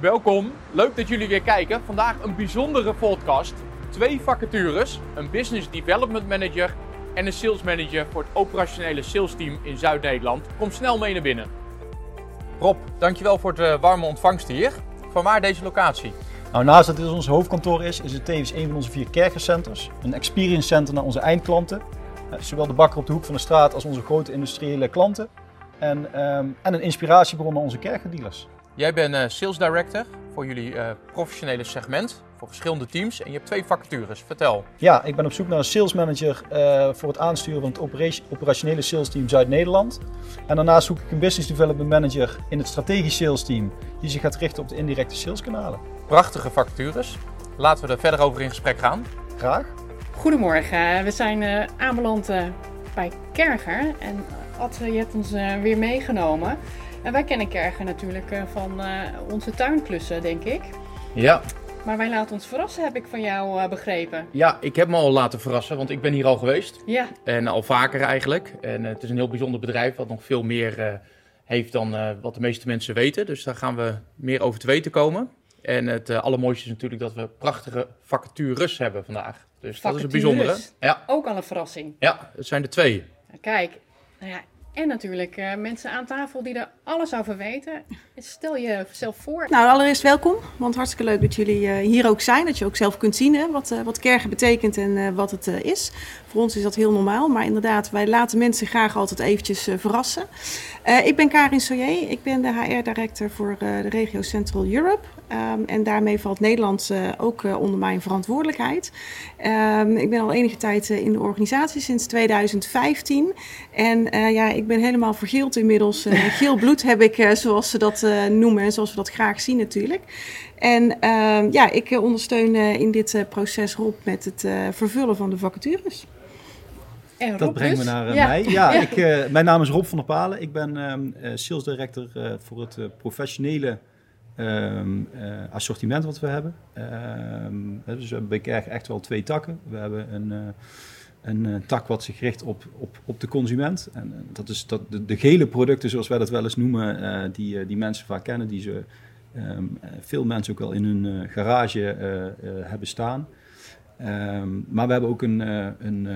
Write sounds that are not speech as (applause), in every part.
Welkom, leuk dat jullie weer kijken. Vandaag een bijzondere podcast. Twee vacatures, een Business Development Manager en een Sales Manager voor het operationele salesteam in Zuid-Nederland. Kom snel mee naar binnen. Rob, dankjewel voor de warme ontvangst hier. Van waar deze locatie? Nou, naast dat dit ons hoofdkantoor is, is het tevens een van onze vier kerkencenters. Een experience center naar onze eindklanten. Eh, zowel de bakker op de hoek van de straat als onze grote industriële klanten. En, ehm, en een inspiratiebron naar onze kerkendealers. Jij bent uh, Sales Director voor jullie uh, professionele segment, voor verschillende teams. En je hebt twee vacatures. Vertel. Ja, ik ben op zoek naar een sales manager uh, voor het aansturen van het operationele sales team Zuid-Nederland. En daarnaast zoek ik een business development manager in het strategisch sales team, die zich gaat richten op de indirecte saleskanalen. Prachtige vacatures. Laten we er verder over in gesprek gaan. Graag. Goedemorgen, we zijn aanbeland bij Kerger en Ad, je hebt ons weer meegenomen. En wij kennen Kergen natuurlijk uh, van uh, onze tuinklussen, denk ik. Ja. Maar wij laten ons verrassen, heb ik van jou uh, begrepen. Ja, ik heb me al laten verrassen, want ik ben hier al geweest. Ja. En al vaker eigenlijk. En het is een heel bijzonder bedrijf, wat nog veel meer heeft dan wat de meeste mensen weten. Dus daar gaan we meer over te weten komen. En het allermooiste is natuurlijk dat we prachtige vacatures hebben vandaag. Dus vacatures. dat is een bijzondere. Ja. Ook al een verrassing. Ja, het zijn er twee. Kijk, nou ja, en natuurlijk uh, mensen aan tafel die er alles over weten. Stel jezelf voor. Nou, allereerst welkom. Want hartstikke leuk dat jullie uh, hier ook zijn. Dat je ook zelf kunt zien hè, wat, uh, wat kergen betekent en wat het is. Voor ons is dat heel normaal. Maar inderdaad, wij laten mensen graag altijd eventjes verrassen. ik ben Karin Soyer. Ik ben de HR-director voor de regio Central Europe. Um, en daarmee valt Nederland ook onder mijn verantwoordelijkheid. Um, ik ben al enige tijd in de organisatie, sinds 2015. En ja, ik ben helemaal vergeeld inmiddels. (laughs) geel bloed heb ik, zoals ze dat uh, noemen en zoals we dat graag zien natuurlijk. En uh, ja, ik ondersteun uh, in dit proces Rob met het vervullen van de vacatures. En Rob dat brengt dus? me naar ja. mij. Ja, Ik, mijn naam is Rob van der Palen. Ik ben ehm, sales director voor het professionele ehm, assortiment wat we hebben. Ehm, dus we hebben bij Kerk echt wel twee takken. We hebben een een uh, tak wat zich richt op, op, op de consument. En dat is dat, de, gele producten, zoals wij dat wel eens noemen, uh, die, die mensen vaak kennen, die ze um, veel mensen ook wel in hun garage hebben staan. Um, maar we hebben ook een, een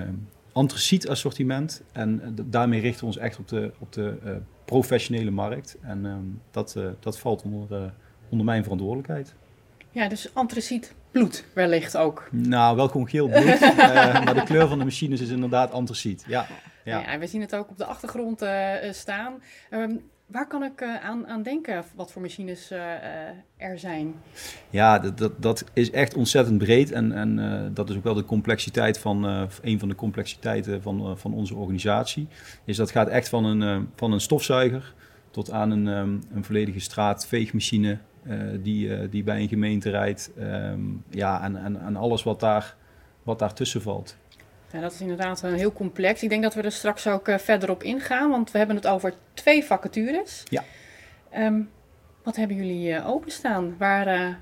antraciet assortiment en daarmee richten we ons echt op de, op de professionele markt. En um, dat, dat valt onder, onder mijn verantwoordelijkheid. Ja, dus antraciet bloed wellicht ook. Nou, wel gewoon geel bloed. uh, (laughs) maar de kleur van de machines is inderdaad antraciet. Ja, ja. ja we zien het ook op de achtergrond uh, staan. Um, waar kan ik uh, aan, aan, denken wat voor machines er zijn? Ja, dat, dat, dat, is echt ontzettend breed. En, en dat is ook wel de complexiteit van een van de complexiteiten van, van onze organisatie. Is dat gaat echt van een, van een stofzuiger tot aan een, um, een volledige straatveegmachine. Uh, die, uh, die bij een gemeente rijdt. Um, ja, en, en, en alles wat, daar, wat daartussen valt. Ja, dat is inderdaad een heel complex. Ik denk dat we er straks ook verder op ingaan, want we hebben het over twee vacatures. Ja. Um, wat hebben jullie openstaan? Waar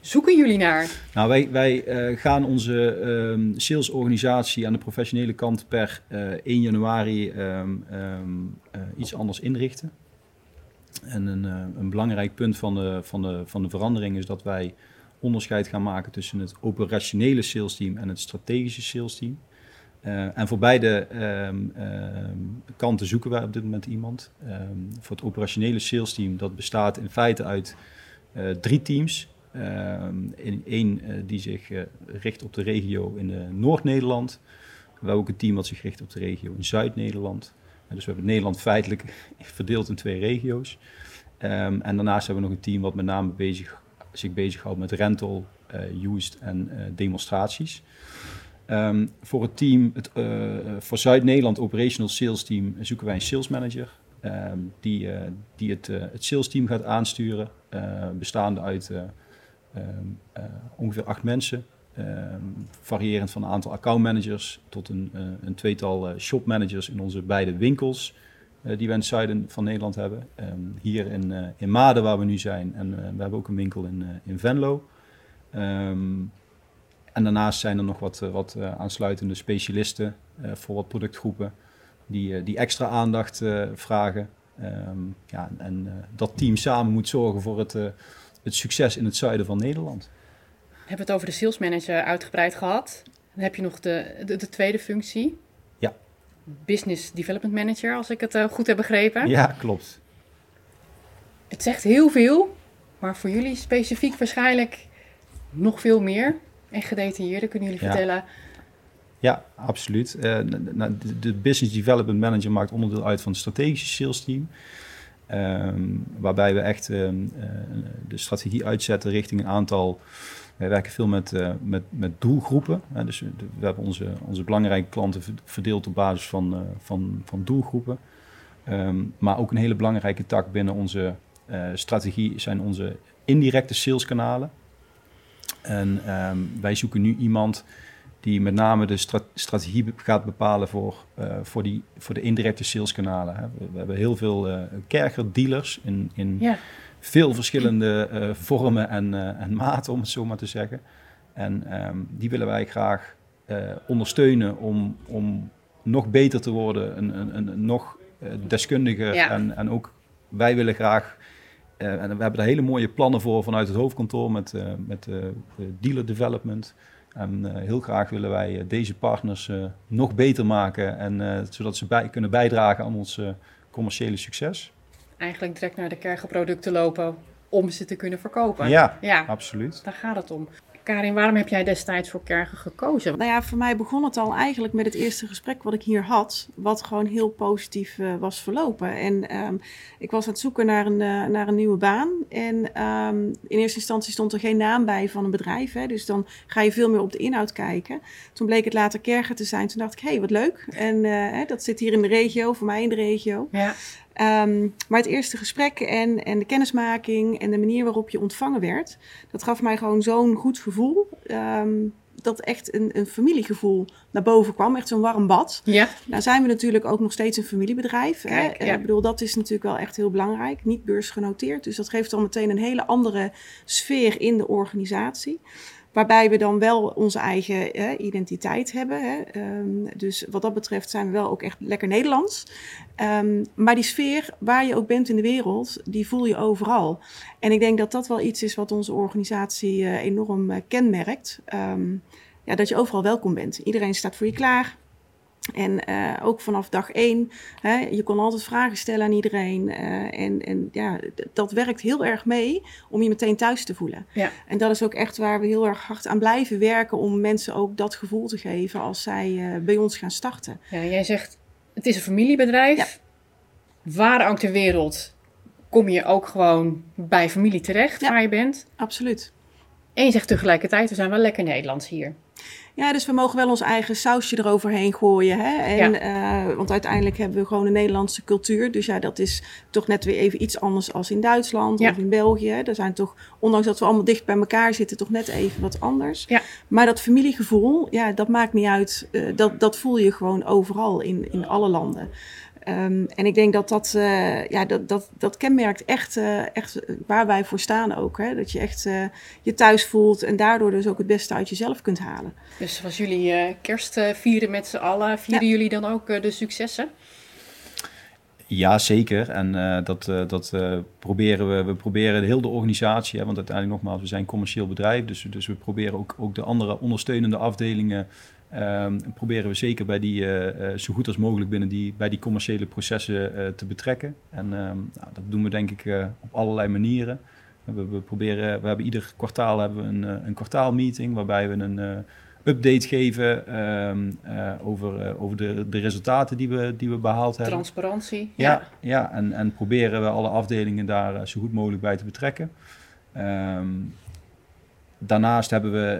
zoeken jullie naar? Nou, wij, wij gaan onze um, salesorganisatie aan de professionele kant per 1 januari iets anders inrichten. En een, een, belangrijk punt van de, van, de, van de verandering is dat wij onderscheid gaan maken tussen het operationele sales team en het strategische sales team. Uh, en voor beide um, um, kanten zoeken wij op dit moment iemand. Um, voor het operationele sales team, dat bestaat in feite uit uh, drie teams. in één die zich richt op de regio in Noord-Nederland. We hebben ook een team wat zich richt op de regio in Zuid-Nederland. Dus we hebben Nederland feitelijk verdeeld in twee regio's. Um, en daarnaast hebben we nog een team wat met name bezig, zich bezighoudt met rental, uh, used en uh, demonstraties. Um, voor het team, het, uh, voor Zuid-Nederland Operational Sales Team, zoeken wij een sales manager. Um, die, die het, het sales team gaat aansturen, bestaande uit ongeveer acht mensen. Um, variërend van een aantal accountmanagers tot een, uh, een tweetal uh, shopmanagers in onze beide winkels uh, die we in het zuiden van Nederland hebben. Um, hier in, in Maden waar we nu zijn en we hebben ook een winkel in, in Venlo. Um, en daarnaast zijn er nog wat, wat aansluitende specialisten voor wat productgroepen die, die extra aandacht vragen. ja, en dat team samen moet zorgen voor het het succes in het zuiden van Nederland. We hebben het over de sales manager uitgebreid gehad. Dan heb je nog de, de, de tweede functie. Ja. Business Development Manager, als ik het uh, goed heb begrepen. Ja, klopt. Het zegt heel veel, maar voor jullie specifiek waarschijnlijk nog veel meer. En gedetailleerder kunnen jullie Ja. vertellen. Ja, absoluut. Eh, n- n- de, de Business Development Manager maakt onderdeel uit van het strategische sales team. Ehm, waarbij we echt ehm, eh, de strategie uitzetten richting een aantal. Wij werken veel met, eh, met, met doelgroepen. Hè, dus we hebben onze, onze belangrijke klanten ver- verdeeld op basis van, eh, van, van doelgroepen. Ehm, maar ook een hele belangrijke tak binnen onze eh, strategie zijn onze indirecte saleskanalen. En ehm, wij zoeken nu iemand die met name de stra- strategie gaat bepalen voor, voor, die, voor de indirecte saleskanalen. Hè. We, hebben heel veel kerkerdealers in, in veel verschillende eh, vormen en, eh, en maten, om het zo maar te zeggen. En ehm, die willen wij graag eh, ondersteunen om, om nog beter te worden, een, een, een, een nog deskundiger. Ja. En, en ook wij willen graag, en we hebben daar hele mooie plannen voor vanuit het hoofdkantoor met, met de dealer development. En heel graag willen wij deze partners nog beter maken, en, zodat ze bij, kunnen bijdragen aan ons commerciële succes. Eigenlijk direct naar de kergenproducten lopen om ze te kunnen verkopen. Ja, ja absoluut. daar gaat het om. Karin, waarom heb jij destijds voor kergen gekozen? Nou ja, voor mij begon het al eigenlijk met het eerste gesprek wat ik hier had, wat gewoon heel positief eh, was verlopen. En ehm, ik was aan het zoeken naar een, eh, naar een nieuwe baan. En ehm, in eerste instantie stond er geen naam bij van een bedrijf, hè, dus dan ga je veel meer op de inhoud kijken. Toen bleek het later Kergen te zijn. Toen dacht ik, hé, hey, wat leuk. En eh, hè, dat zit hier in de regio, voor mij in de regio. Ja, Ehm, maar het eerste gesprek en, en de kennismaking en de manier waarop je ontvangen werd, dat gaf mij gewoon zo'n goed gevoel. ehm, dat echt een, een familiegevoel naar boven kwam. Echt zo'n warm bad. ja. Nou zijn we natuurlijk ook nog steeds een familiebedrijf. Hè? Kijk, Eh, ja. Ik bedoel, dat is natuurlijk wel echt heel belangrijk. Niet beursgenoteerd. Dus dat geeft al meteen een hele andere sfeer in de organisatie. Waarbij we dan wel onze eigen identiteit hebben. Hè. Ehm, dus wat dat betreft zijn we wel ook echt lekker Nederlands. Ehm, maar die sfeer, waar je ook bent in de wereld, die voel je overal. En ik denk dat dat wel iets is wat onze organisatie eh, enorm eh, kenmerkt. Ehm, ja, dat je overal welkom bent. Iedereen staat voor je klaar. En eh, ook vanaf dag één, hè, je kon altijd vragen stellen aan iedereen. eh, en en ja, dat werkt heel erg mee om je meteen thuis te voelen. Ja. En dat is ook echt waar we heel erg hard aan blijven werken om mensen ook dat gevoel te geven als zij eh, bij ons gaan starten. ja, jij zegt het is een familiebedrijf. Waar ook ter wereld kom je ook gewoon bij familie terecht Ja. waar je bent. Absoluut. En je zegt tegelijkertijd, we zijn wel lekker Nederlands hier. Ja, dus we mogen wel ons eigen sausje eroverheen gooien. Hè? En, eh, want uiteindelijk hebben we gewoon een Nederlandse cultuur. Dus ja, dat is toch net weer even iets anders als in Duitsland Ja. of in België. Er zijn toch, ondanks dat we allemaal dicht bij elkaar zitten, toch net even wat anders. Ja. Maar dat familiegevoel, ja, dat maakt niet uit. Eh, dat, dat voel je gewoon overal in, in alle landen. Ehm, en ik denk dat dat, eh, ja, dat, dat, dat kenmerkt echt, eh, echt waar wij voor staan ook. Hè? Dat je echt eh, je thuis voelt en daardoor dus ook het beste uit jezelf kunt halen. Dus als jullie eh, kerst eh, vieren met z'n allen, vieren jullie dan ook de successen? Ja, zeker. En eh, dat, eh, dat eh, proberen we. We proberen heel de organisatie, hè, want uiteindelijk nogmaals, we zijn een commercieel bedrijf. Dus, dus we proberen ook, ook de andere ondersteunende afdelingen. Ehm, proberen we zeker bij die, eh, eh, zo goed als mogelijk binnen die, bij die commerciële processen eh, te betrekken. En ehm, nou, dat doen we denk ik op allerlei manieren. We, we, proberen, we hebben ieder kwartaal hebben we een, een kwartaalmeeting waarbij we een update geven ehm, eh, over, over de, de resultaten die we, die we behaald hebben. Transparantie. Ja, ja en, en proberen we alle afdelingen daar zo goed mogelijk bij te betrekken. Ehm, daarnaast hebben we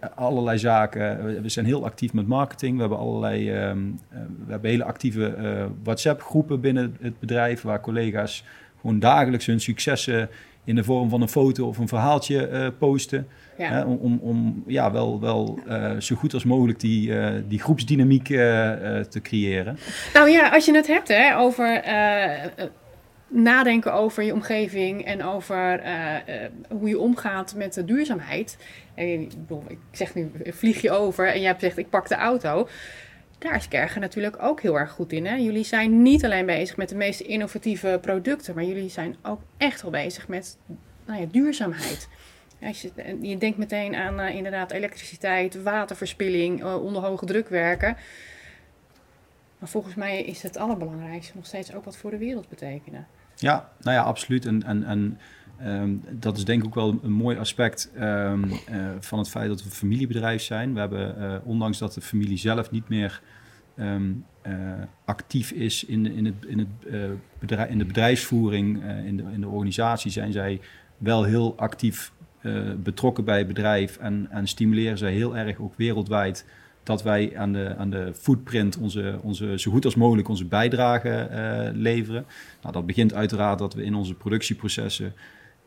eh, allerlei zaken. We- zijn heel actief met marketing. We hebben allerlei. ehm, eh, we hebben hele actieve eh, WhatsApp-groepen binnen het bedrijf waar collega's gewoon dagelijks hun successen in de vorm van een foto of een verhaaltje posten. Ja. Hè, om om, ja, wel, wel zo goed als mogelijk die, die groepsdynamiek te creëren. Nou ja, als je het hebt hè, over nadenken over je omgeving en over eh, eh, hoe je omgaat met de duurzaamheid. En, ik, bedoel, ik zeg nu, vlieg je over en jij gezegd, ik pak de auto. Daar is Kergen natuurlijk ook heel erg goed in. Hè? Jullie zijn niet alleen bezig met de meest innovatieve producten, maar jullie zijn ook echt wel bezig met nou ja, duurzaamheid. Als je, je denkt meteen aan eh, inderdaad elektriciteit, waterverspilling, onder hoge druk werken. Maar volgens mij is het allerbelangrijkste nog steeds ook wat voor de wereld betekenen. Ja, nou ja, absoluut. En, en, en ehm, dat is denk ik ook wel een mooi aspect ehm, eh, van het feit dat we een familiebedrijf zijn. We hebben, eh, ondanks dat de familie zelf niet meer ehm, eh, actief is in, de- in, het, in, het, bedrijf, in de bedrijfsvoering, in, de, in de organisatie, zijn zij wel heel actief betrokken bij het bedrijf en, en stimuleren zij heel erg ook wereldwijd dat wij aan de, aan de footprint onze, onze, zo goed als mogelijk onze bijdrage eh, leveren. Nou, dat begint uiteraard dat we in onze productieprocessen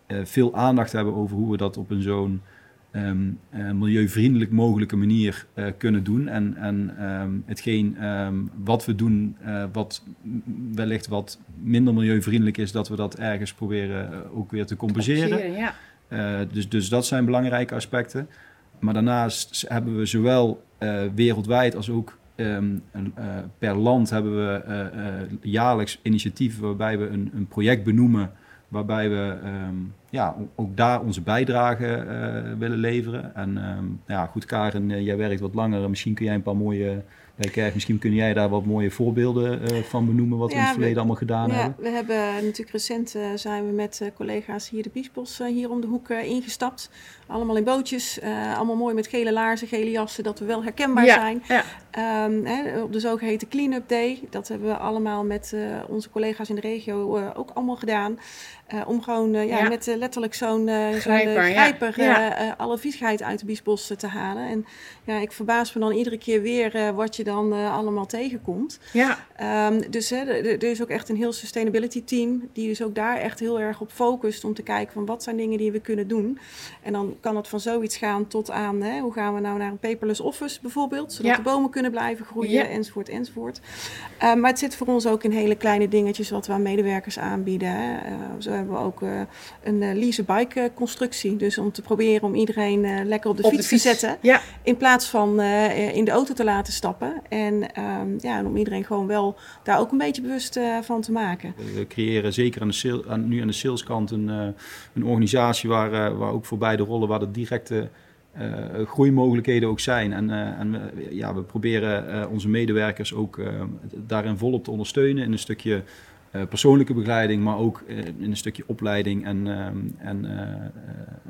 eh, veel aandacht hebben over hoe we dat op een zo'n ehm, eh, milieuvriendelijk mogelijke manier kunnen doen. En, en ehm, hetgeen ehm, wat we doen, wat wellicht wat minder milieuvriendelijk is, dat we dat ergens proberen ook weer te compenseren. Compenseren, Ja. Dus, dus dat zijn belangrijke aspecten. Maar daarnaast hebben we zowel eh, wereldwijd als ook ehm, eh, per land hebben we eh, jaarlijks initiatieven waarbij we een, een project benoemen. Waarbij we ehm, ja, ook daar onze bijdrage willen leveren. En ehm, ja, goed, Karen, jij werkt wat langer. Misschien kun jij een paar mooie. Kerk, misschien kun jij daar wat mooie voorbeelden eh, van benoemen. Wat we in het verleden allemaal gedaan Ja, hebben. we hebben natuurlijk recent eh, zijn we met eh, collega's hier de Biesbos hier om de hoek eh, ingestapt. Allemaal in bootjes, eh, allemaal mooi met gele laarzen, gele jassen, dat we wel herkenbaar Ja, zijn. ja. Ehm, hè, op de zogeheten clean-up day, dat hebben we allemaal met eh, onze collega's in de regio eh, ook allemaal gedaan. Eh, om gewoon eh, ja, Ja. met eh, letterlijk zo'n Grijper, Ja. alle viesheid uit de biesbos te halen. En ja, ik verbaas me dan iedere keer weer wat je dan allemaal tegenkomt. ja. Ehm, dus hè, er, is ook echt een heel sustainability team die dus ook daar echt heel erg op focust om te kijken van wat zijn dingen die we kunnen doen. En dan kan het van zoiets gaan tot aan hè, hoe gaan we nou naar een paperless office bijvoorbeeld, zodat Ja. de bomen kunnen blijven groeien enzovoort enzovoort. Ehm, maar het zit voor ons ook in hele kleine dingetjes wat we aan medewerkers aanbieden. Hè. Zo hebben we ook eh, een eh, lease bike eh, constructie, dus om te proberen om iedereen eh, lekker op de Op fiets te zetten. Ja, In plaats van eh, in de auto te laten stappen. En, ehm, ja, en om iedereen gewoon wel daar ook een beetje bewust eh, van te maken. We creëren zeker aan de sale, aan, nu aan de saleskant een, eh, een organisatie waar, eh, waar ook voor beide rollen waar de directe eh, groeimogelijkheden ook zijn. En, eh, en we, ja, we proberen eh, onze medewerkers ook eh, daarin volop te ondersteunen in een stukje eh, persoonlijke begeleiding, maar ook eh, in een stukje opleiding. En, ehm, en eh, eh,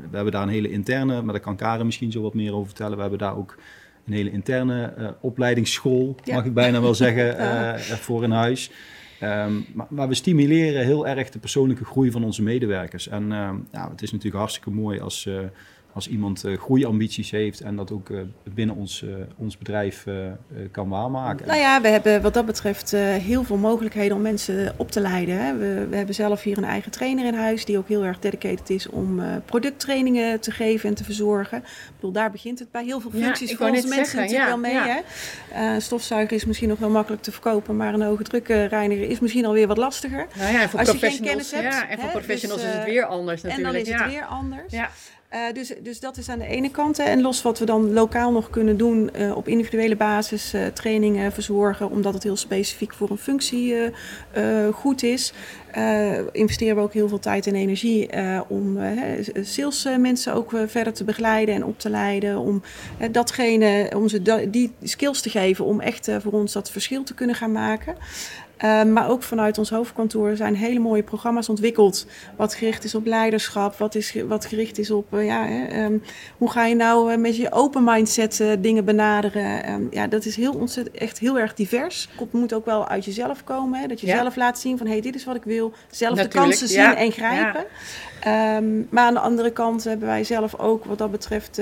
we hebben daar een hele interne, maar daar kan Karen misschien zo wat meer over vertellen. We hebben daar ook een hele interne eh, opleidingsschool, Ja. mag ik bijna wel zeggen, (laughs) eh, voor in huis. Ehm, maar, maar we stimuleren heel erg de persoonlijke groei van onze medewerkers. En ehm, ja, het is natuurlijk hartstikke mooi als, eh, als iemand eh, groeiambities heeft en dat ook eh, binnen ons, eh, ons bedrijf kan waarmaken. Nou ja, we hebben wat dat betreft eh, heel veel mogelijkheden om mensen op te leiden. Hè. We, we hebben zelf hier een eigen trainer in huis die ook heel erg dedicated is om eh, producttrainingen te geven en te verzorgen. Ik bedoel, daar begint het bij heel veel Ja, functies voor wou onze mensen zeggen, natuurlijk ja, wel mee. Hè. Eh, een stofzuiger is misschien nog wel makkelijk te verkopen, maar een hoge drukreiniger is misschien alweer wat lastiger. nou ja, en voor Als je geen kennis hebt, ja, en voor hè, professionals dus, is het weer anders En natuurlijk. dan is het ja. weer anders. Ja. Eh, dus, dus dat is aan de ene kant. En los wat we dan lokaal nog kunnen doen eh, op individuele basis, eh, trainingen verzorgen, omdat het heel specifiek voor een functie goed is. investeren we ook heel veel tijd en energie om salesmensen ook verder te begeleiden en op te leiden. Om datgene, om ze die skills te geven om echt voor ons dat verschil te kunnen gaan maken. Uh, maar ook vanuit ons hoofdkantoor zijn hele mooie programma's ontwikkeld. Wat gericht is op leiderschap, wat, is, wat gericht is op uh, ja, hè, um, hoe ga je nou uh, met je open mindset uh, dingen benaderen. Um, ja, dat is heel ontzettend, echt heel erg divers. Het moet ook wel uit jezelf komen. Hè, dat je ja. zelf laat zien van hé, hey, dit is wat ik wil. Zelf Natuurlijk, de kansen zien ja. en grijpen. Ja. Um, maar aan de andere kant hebben wij zelf ook wat dat betreft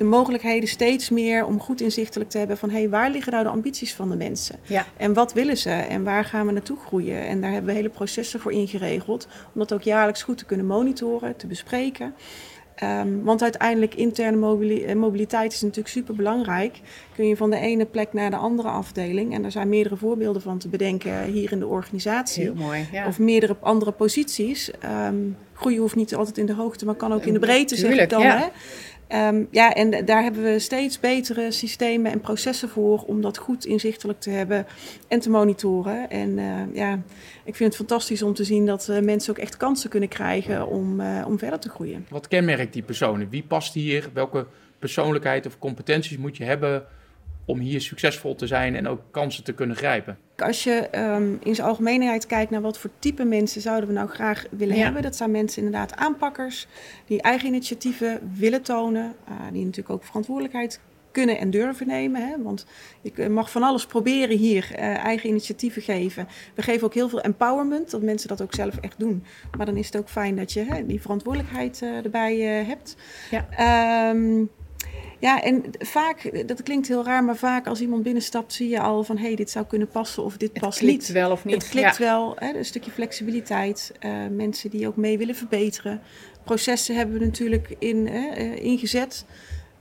de mogelijkheden steeds meer om goed inzichtelijk te hebben van hé, hey, waar liggen nou de ambities van de mensen? Ja. En wat willen ze en waar gaan we naartoe groeien? En daar hebben we hele processen voor ingeregeld om dat ook jaarlijks goed te kunnen monitoren, te bespreken. Um, want uiteindelijk interne mobili mobiliteit is natuurlijk super belangrijk. Kun je van de ene plek naar de andere afdeling. En er zijn meerdere voorbeelden van te bedenken hier in de organisatie. Heel mooi, ja. Of meerdere andere posities. Um, groeien hoeft niet altijd in de hoogte, maar kan ook in de breedte, zeg ik dan. ja. Hè? Ehm, ja, en daar hebben we steeds betere systemen en processen voor om dat goed inzichtelijk te hebben en te monitoren. En eh, ja, ik vind het fantastisch om te zien dat eh, mensen ook echt kansen kunnen krijgen om, eh, om verder te groeien. Wat kenmerkt die personen? Wie past hier? Welke persoonlijkheid of competenties moet je hebben om hier succesvol te zijn en ook kansen te kunnen grijpen? Als je ehm, in zijn algemeenheid kijkt naar wat voor type mensen zouden we nou graag willen Ja. hebben. Dat zijn mensen inderdaad aanpakkers die eigen initiatieven willen tonen. eh, die natuurlijk ook verantwoordelijkheid kunnen en durven nemen. Hè? Want je mag van alles proberen hier, eh, eigen initiatieven geven. We geven ook heel veel empowerment, dat mensen dat ook zelf echt doen. Maar dan is het ook fijn dat je hè, die verantwoordelijkheid eh, erbij eh, hebt. Ja. Ehm, ja, en vaak, dat klinkt heel raar, maar vaak als iemand binnenstapt zie je al van... hé, hey, dit zou kunnen passen of dit Het past klikt niet. wel of niet. Het klikt Ja. wel, hè, een stukje flexibiliteit. eh, mensen die ook mee willen verbeteren. Processen hebben we natuurlijk in, eh, ingezet.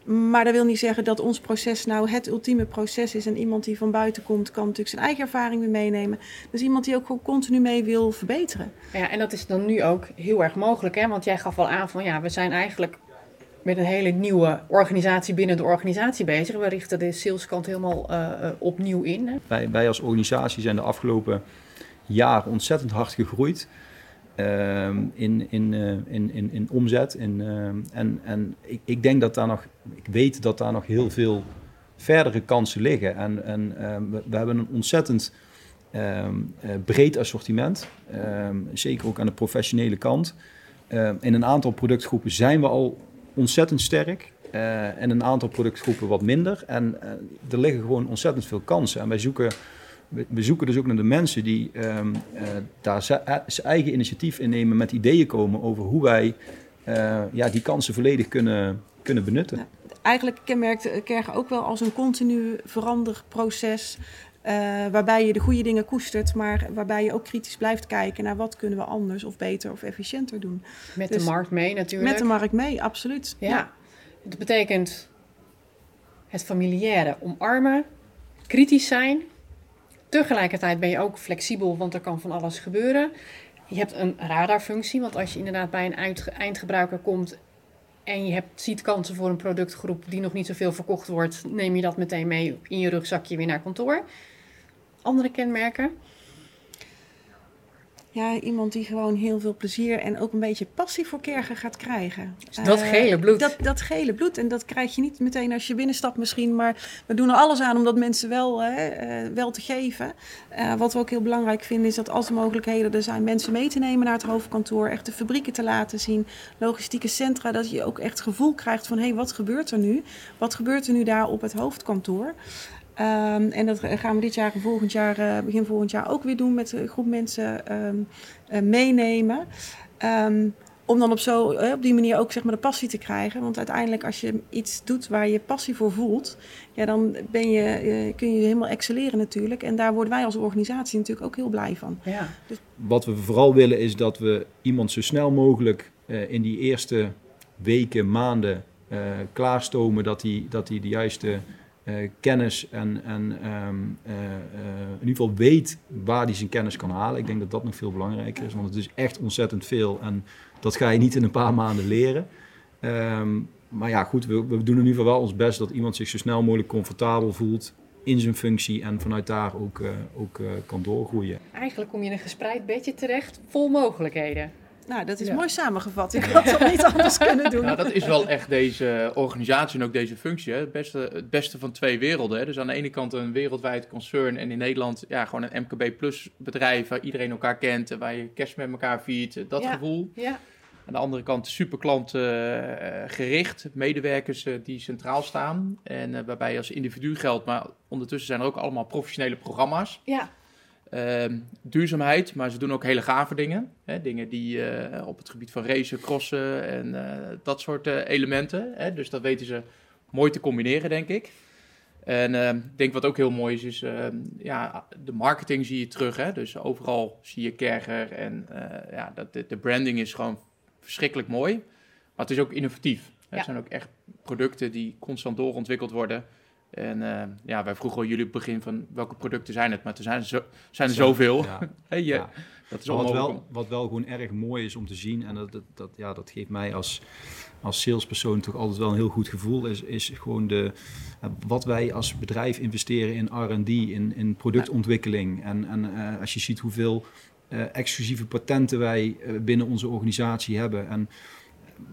Maar dat wil niet zeggen dat ons proces nou het ultieme proces is. En iemand die van buiten komt, kan natuurlijk zijn eigen ervaring weer meenemen. Dus iemand die ook gewoon continu mee wil verbeteren. Ja, en dat is dan nu ook heel erg mogelijk, hè? Want jij gaf al aan van ja, we zijn eigenlijk met een hele nieuwe organisatie binnen de organisatie bezig. We richten de saleskant helemaal eh, eh, opnieuw in. Hè? Wij, wij als organisatie zijn de afgelopen jaar ontzettend hard gegroeid. ehm, in, in, eh, in, in, in omzet. In, ehm, en en ik, ik denk dat daar nog, ik weet dat daar nog heel veel verdere kansen liggen. En, en ehm, we, hebben een ontzettend breed assortiment. Zeker ook aan de professionele kant. In een aantal productgroepen zijn we al ontzettend sterk. eh, en een aantal productgroepen wat minder. En eh, er liggen gewoon ontzettend veel kansen. En wij zoeken, we, zoeken dus ook naar de mensen die ehm, eh, daar zijn eigen initiatief in nemen, met ideeën komen over hoe wij ja, die kansen volledig kunnen, kunnen benutten. Eigenlijk kenmerkt Kergen ook wel als een continu veranderproces. Eh, waarbij je de goede dingen koestert, maar waarbij je ook kritisch blijft kijken naar wat kunnen we anders of beter of efficiënter doen. Met Dus de markt mee natuurlijk. Met de markt mee, absoluut. Ja. Het betekent het familiaire omarmen, kritisch zijn. Tegelijkertijd ben je ook flexibel, want er kan van alles gebeuren. Je hebt een radarfunctie, want als je inderdaad bij een eind- eindgebruiker komt en je hebt, ziet kansen voor een productgroep die nog niet zoveel verkocht wordt, neem je dat meteen mee in je rugzakje weer naar kantoor. Andere kenmerken? Ja, iemand die gewoon heel veel plezier en ook een beetje passie voor kergen gaat krijgen. dat Eh, gele bloed. Dat, dat gele bloed. En dat krijg je niet meteen als je binnenstapt misschien. Maar we doen er alles aan om dat mensen wel, eh, wel te geven. Eh, wat we ook heel belangrijk vinden is dat als er mogelijkheden er zijn... mensen mee te nemen naar het hoofdkantoor. Echt de fabrieken te laten zien. Logistieke centra. Dat je ook echt gevoel krijgt van... hé, hey, wat gebeurt er nu? Wat gebeurt er nu daar op het hoofdkantoor? Ehm, en dat gaan we dit jaar en volgend jaar, eh, begin volgend jaar ook weer doen met een groep mensen ehm, eh, meenemen. Ehm, om dan op, zo, eh, op die manier ook zeg maar, de passie te krijgen. Want uiteindelijk als je iets doet waar je passie voor voelt, ja, dan ben je, eh, kun je helemaal excelleren natuurlijk. En daar worden wij als organisatie natuurlijk ook heel blij van. Ja. Wat we vooral willen is dat we iemand zo snel mogelijk eh, in die eerste weken, maanden eh, klaarstomen dat hij dat hij de juiste eh, kennis en, en ehm, eh, eh, in ieder geval weet waar hij zijn kennis kan halen. Ik denk dat dat nog veel belangrijker is, want het is echt ontzettend veel en dat ga je niet in een paar maanden leren. Ehm, maar ja, goed, we, we doen in ieder geval wel ons best dat iemand zich zo snel mogelijk comfortabel voelt in zijn functie en vanuit daar ook, ook kan doorgroeien. Eigenlijk kom je in een gespreid bedje terecht, vol mogelijkheden. Nou, dat is Ja. mooi samengevat. Ik had het niet anders kunnen doen. Nou, dat is wel echt deze organisatie en ook deze functie. Hè? Het, beste, het beste van twee werelden. Hè? Dus aan de ene kant een wereldwijd concern en in Nederland ja, gewoon een MKB Plus bedrijf waar iedereen elkaar kent en waar je kerst met elkaar viert. eh, Dat Ja. gevoel. Ja, Aan de andere kant super klantgericht, medewerkers eh, die centraal staan. En eh, waarbij je als individu geldt, maar ondertussen zijn er ook allemaal professionele programma's. ja. Ehm, duurzaamheid, maar ze doen ook hele gave dingen. Hè? Dingen die eh, op het gebied van racen, crossen en eh, dat soort eh, elementen. Hè? Dus dat weten ze mooi te combineren, denk ik. En ehm, ik denk wat ook heel mooi is, is ehm, ja, de marketing zie je terug. Hè? Dus overal zie je Kerger en ja, dat, de, de branding is gewoon verschrikkelijk mooi. Maar het is ook innovatief. Ja. Het zijn ook echt producten die constant doorontwikkeld worden. En uh, ja, wij vroegen al jullie op het begin van welke producten zijn het, maar er zijn, zo, zijn er zoveel. Ja. (laughs) hey, ja. Dat is wat, wel, wat wel gewoon erg mooi is om te zien, en dat, dat, dat, ja, dat geeft mij als, als salespersoon toch altijd wel een heel goed gevoel, is, is gewoon de, wat wij als bedrijf investeren in RD, in, in productontwikkeling. En, en uh, als je ziet hoeveel uh, exclusieve patenten wij binnen onze organisatie hebben. En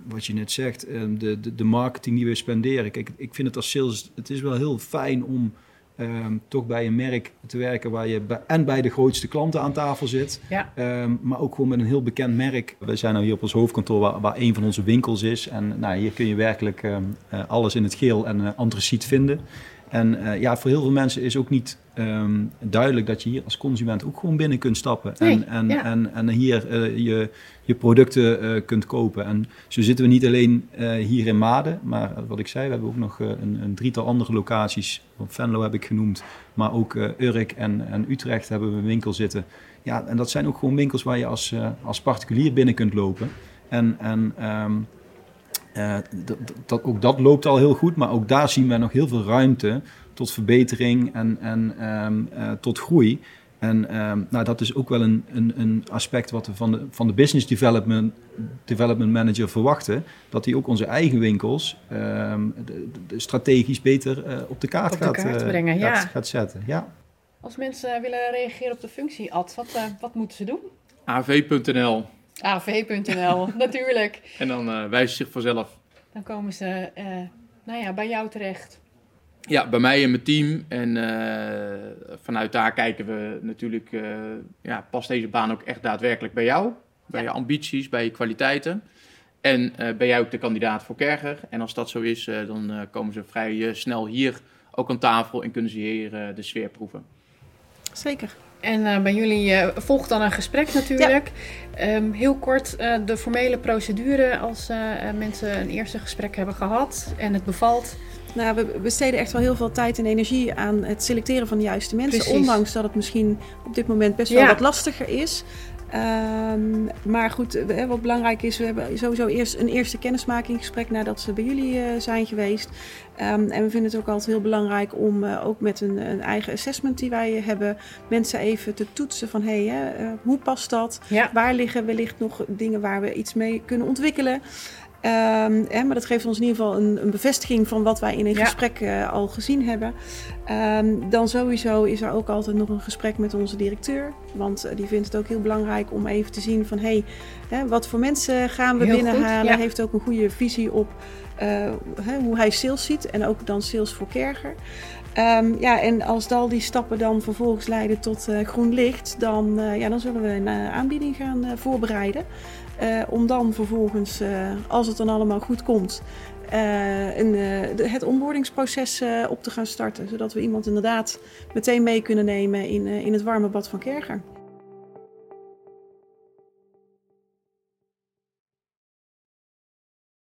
wat je net zegt, de, de, de marketing die we spenderen. Kijk, ik vind het als sales, het is wel heel fijn om Um, toch bij een merk te werken waar je bij, en bij de grootste klanten aan tafel zit. Ja. Um, maar ook gewoon met een heel bekend merk. We zijn nou hier op ons hoofdkantoor waar, waar een van onze winkels is. En nou, hier kun je werkelijk um, uh, alles in het geel en uh, antraciet vinden. En uh, ja, voor heel veel mensen is ook niet um, duidelijk dat je hier als consument ook gewoon binnen kunt stappen. Nee, en, en, ja. en, en hier uh, je, je producten uh, kunt kopen. En zo zitten we niet alleen hier in Maden, maar wat ik zei, we hebben ook nog een, een, drietal andere locaties. Venlo heb ik genoemd, maar ook Urk en, en Utrecht hebben we een winkel zitten. Ja, en dat zijn ook gewoon winkels waar je als, als particulier binnen kunt lopen. En, en um, uh, dat, ook dat loopt al heel goed, maar ook daar zien we nog heel veel ruimte tot verbetering en, en um, uh, tot groei. En um, nou, dat is ook wel een, een, een, aspect wat we van de, van de business development, development manager verwachten. Dat hij ook onze eigen winkels um, de, de strategisch beter uh, op de kaart, op de gaat, kaart uh, brengen. Gaat, ja. gaat, zetten. Ja. Als mensen willen reageren op de functie, Ad, wat, wat moeten ze doen? av.nl av.nl, (laughs) natuurlijk. En dan uh, wijzen ze zich vanzelf. Dan komen ze uh, nou ja, bij jou terecht. Ja, bij mij en mijn team. En uh, vanuit daar kijken we natuurlijk, ja, past deze baan ook echt daadwerkelijk bij jou? Bij ja. je ambities, bij je kwaliteiten. En ben jij ook de kandidaat voor Kerger? En als dat zo is, dan komen ze vrij snel hier ook aan tafel en kunnen ze hier de sfeer proeven. Zeker. En uh, bij jullie uh, volgt dan een gesprek natuurlijk. Ja. Um, heel kort uh, de formele procedure als mensen een eerste gesprek hebben gehad en het bevalt. Nou, we besteden echt wel heel veel tijd en energie aan het selecteren van de juiste mensen. Precies. Ondanks dat het misschien op dit moment best wel ja. wat lastiger is. Um, maar goed, wat belangrijk is, we hebben sowieso eerst een eerste kennismakingsgesprek nadat ze bij jullie uh, zijn geweest. Um, en we vinden het ook altijd heel belangrijk om uh, ook met een, een, eigen assessment die wij hebben, mensen even te toetsen van hé, hey, uh, hoe past dat? Ja. Waar liggen wellicht nog dingen waar we iets mee kunnen ontwikkelen? Um, hè, maar dat geeft ons in ieder geval een, een bevestiging van wat wij in een ja. gesprek uh, al gezien hebben. Um, dan sowieso is er ook altijd nog een gesprek met onze directeur. Want uh, die vindt het ook heel belangrijk om even te zien van... hé, hey, wat voor mensen gaan we heel binnenhalen? Ja. heeft ook een goede visie op uh, hè, hoe hij sales ziet. En ook dan sales voor Kerger. Um, ja, en als al die stappen dan vervolgens leiden tot groen licht... Dan, ja, dan zullen we een aanbieding gaan voorbereiden. Uh, om dan vervolgens, uh, als het dan allemaal goed komt, de, het onboardingsproces op te gaan starten. Zodat we iemand inderdaad meteen mee kunnen nemen in, in het warme bad van Kerger.